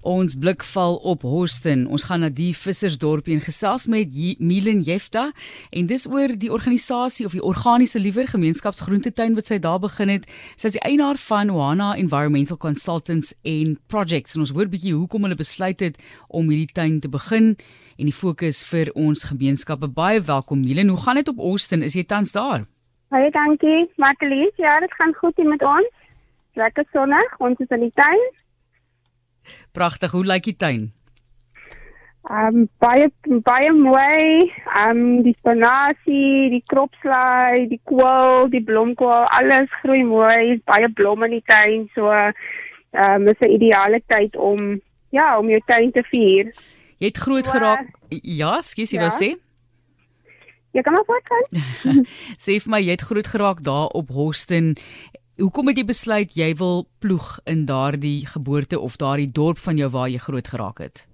Ons blik val op Houston. Ons gaan na die vissersdorpie en gesels met Milen Jefta en dis oor die organisasie of die organiese liewer gemeenskapsgroentetuin wat sy daar begin het. Sy is die eienaar van Oana Environmental Consultants en Projects en ons hoor bietjie hoekom hulle besluit het om hierdie tuin te begin en die fokus vir ons gemeenskappe. Baie welkom Milen. Hoe gaan dit op Houston? Is jy tans daar? Baie dankie. Matlies, ja, dit gaan goed hier met ons. Lekker sonnig. Ons is in die tuin. Pragtig. Hoe lyk die tuin? Um baie baie mooi. Um die spinasie, die kropslaai, die kool, die blomkool, alles groei mooi. Is baie blomme in die tuin. So um is 'n ideale tyd om ja, om jou tuin te vier. Jy het groot so, geraak. Ja, skus, jy ja. wou sê? Ja, kom maar voort. sê vir my, jy het groot geraak daar op Houston Hoekom het jy besluit jy wil ploeg in daardie geboorte of daardie dorp van jou waar jy groot geraak het?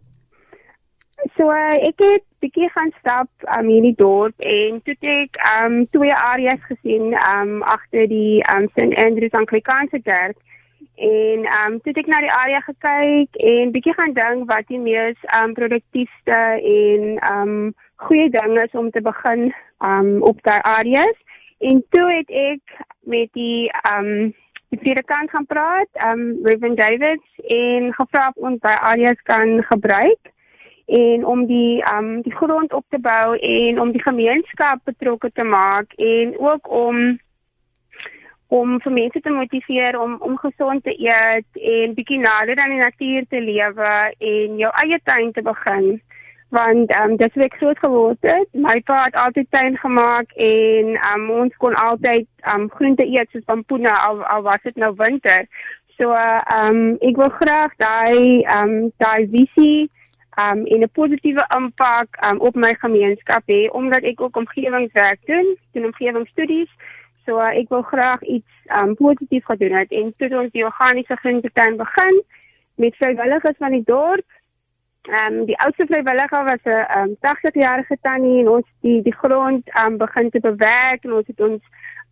So ek het bietjie gaan stap um, in die dorp en toe ek um twee areas gesien um agter die um St Andrews Anglikaanse kerk en um toe ek na die area gekyk en bietjie gaan dink wat die mees um produktiefste en um goeie ding is om te begin um op daai areas En toe het ek met die ehm um, die predikant gaan praat, ehm um, Reverend Davids en gevra of ons daai areas kan gebruik en om die ehm um, die grond op te bou en om die gemeenskap betrokke te maak en ook om om vir mense te motiveer om om gesond te eet en bietjie nader aan die natuur te lewe en jou eie tuin te begin want ehm um, dis hoe ek groot geword het. My pa het altyd tuin gemaak en ehm um, ons kon altyd ehm um, groente eet soos pampoene al, al was dit nou winter. So ehm um, ek wil graag daai ehm um, daai visie ehm um, 'n positiewe impak um, op my gemeenskap hê omdat ek ook omgewingswerk doen, doen omgewingsstudies. So uh, ek wil graag iets ehm um, positief gedoen het en toe ons die organiese groentetuin begin met vrywilligers van die dorp Ehm um, die oudste vrywilliger was 'n um, 80-jarige tannie en ons die die grond ehm um, begin te bewerk en ons het ons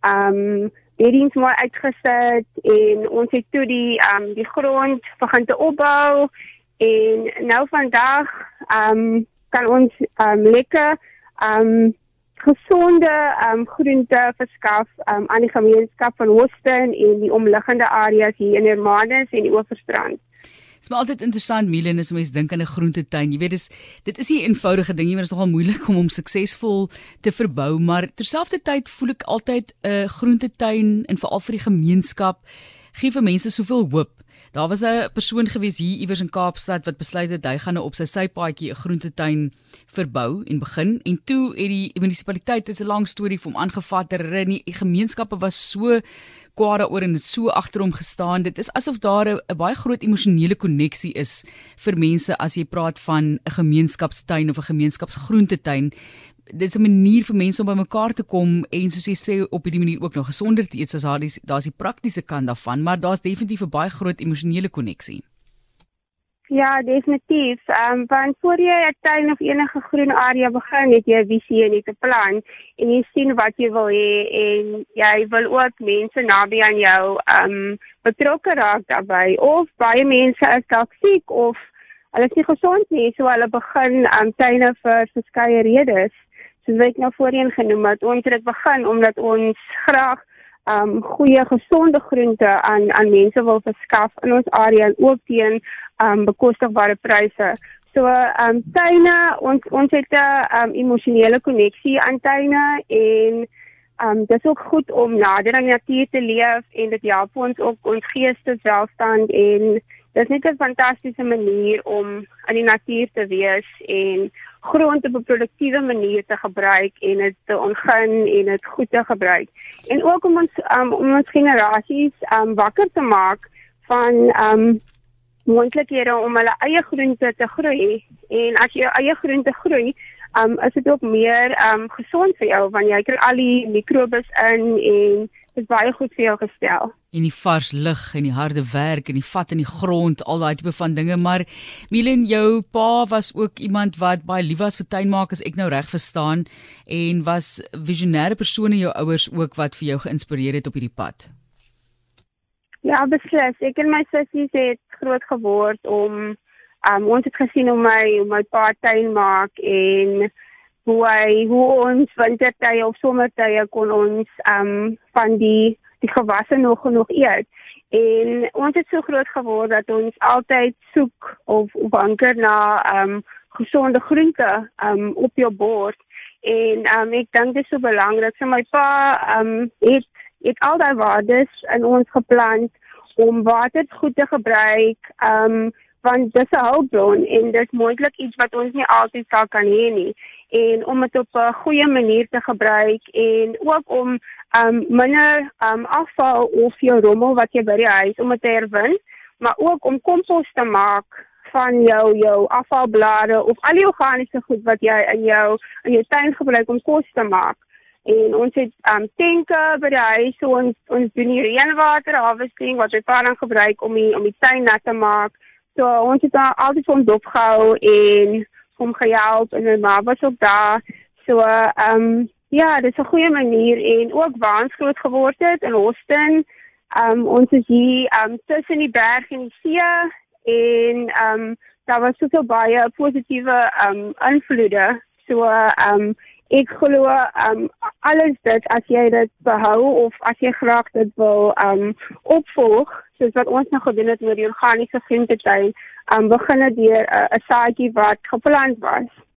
ehm um, beddings mooi uitgesit en ons het toe die ehm um, die grond begin te opbou en nou vandag ehm um, kan ons ehm um, lekker ehm um, gesonde ehm um, groente verskaf um, aan die gemeenskap van Houston en die omliggende areas hier in Hermanus en die Oeverstrand. Dit is maar altyd interessant Milen as mens dink aan 'n groentetuin. Jy weet dis dit is nie 'n eenvoudige ding nie, maar dit is nogal moeilik om hom suksesvol te verbou, maar terselfdertyd voel ek altyd 'n groentetuin en veral vir die gemeenskap gee vir mense soveel hoop. Daar was 'n persoon gewees hier iewers in Kaapstad wat besluit het hy gaan nou op sy sypaadjie 'n groentetuin verbou en begin en toe het die munisipaliteit, dit 'n lang storie, vir hom aangevat. Die gemeenskappe was so kwaad daaroor en het so agter hom gestaan. Dit is asof daar 'n baie groot emosionele koneksie is vir mense as jy praat van 'n gemeenskapstuin of 'n gemeenskapsgroentetuin. Dit is 'n manier vir mense om bymekaar te kom en soos jy sê op hierdie manier ook nog gesonder te eet soos daar is daar's die praktiese kant daarvan, maar daar's definitief 'n baie groot emosionele koneksie. Ja, definitief. Ehm um, want voor jy 'n tuin of enige groen area begin, het jy 'n visie en 'n plan en jy sien wat jy wil hê en jy wil ook mense naby aan jou ehm um, betrokke raak daarbey of baie mense is dalk siek of hulle is nie gesond nie, so hulle begin aan um, tuine vir verskeie redes. Soos ek nou voorheen genoem het, ons het dit begin omdat ons graag um goeie gesonde groente aan aan mense wil verskaf in ons area en ook teen um bekostigbare pryse. So um tuine ons ons het 'n um emosionele koneksie aan tuine en um dit is ook goed om nader aan die natuur te leef en dit help ons ook ons geesteswelstand en dit is net 'n fantastiese manier om in die natuur te wees en grond op 'n produktiewe manier te gebruik en dit te ontgin en dit goed te gebruik. En ook om ons um, om ons generasies um wakker te maak van um moontlikhede om hulle eie groente te groei. En as jy jou eie groente groei, um is dit ook meer um gesond vir jou want jy kry al die mikrobes in en is baie goed vir jou gestel. En die vars lug en die harde werk en die vat in die grond, al daai tipe van dinge, maar Milen, jou pa was ook iemand wat baie lief was vir tuinmaak as ek nou reg verstaan en was visionêre persoon in jou ouers ook wat vir jou geïnspireer het op hierdie pad. Ja, beslis. Ek en my sussie het groot geword om um, ons het gesien hoe my hoe my pa tuin maak en hoe hy hoe ons wintertye of somertye kon ons um van die die gewasse nog genoeg eet. En ons het so groot geword dat ons altyd soek of wanker na um gesonde groente um op jou bord. En um ek dink dit is so belangrik. So my pa um het het al daai waardes in ons geplant om water goed te gebruik. Um want dis 'n hulpbron en dit moontlik iets wat ons nie altyd sal kan hê nie. En om dit op 'n goeie manier te gebruik en ook om um minder um afval of jou rommel wat jy by die huis om te herwin maar ook om kompos te maak van jou jou afvalblare of al die organiese goed wat jy in jou in jou tuin gebruik om kos te maak. En ons het um tenke by die huis so ons ons doen hier reënwater harvesting wat jy dan gebruik om die om die tuin nat te maak So ons het daar altyd van dopgehou en hom gehelp en my ma was ook daar. So ehm um, ja, dit is 'n goeie manier en ook waans groot geword het in Houston. Ehm um, ons is hier ehm um, tussen die berg en die see en ehm um, daar was soveel baie positiewe ehm um, invloede. So ehm um, ek glo um alles dit as jy dit behou of as jy graag dit wil um opvolg soos wat ons nou gedoen het met die organiese groentetuin um begin dit deur 'n uh, saadjie wat geplant was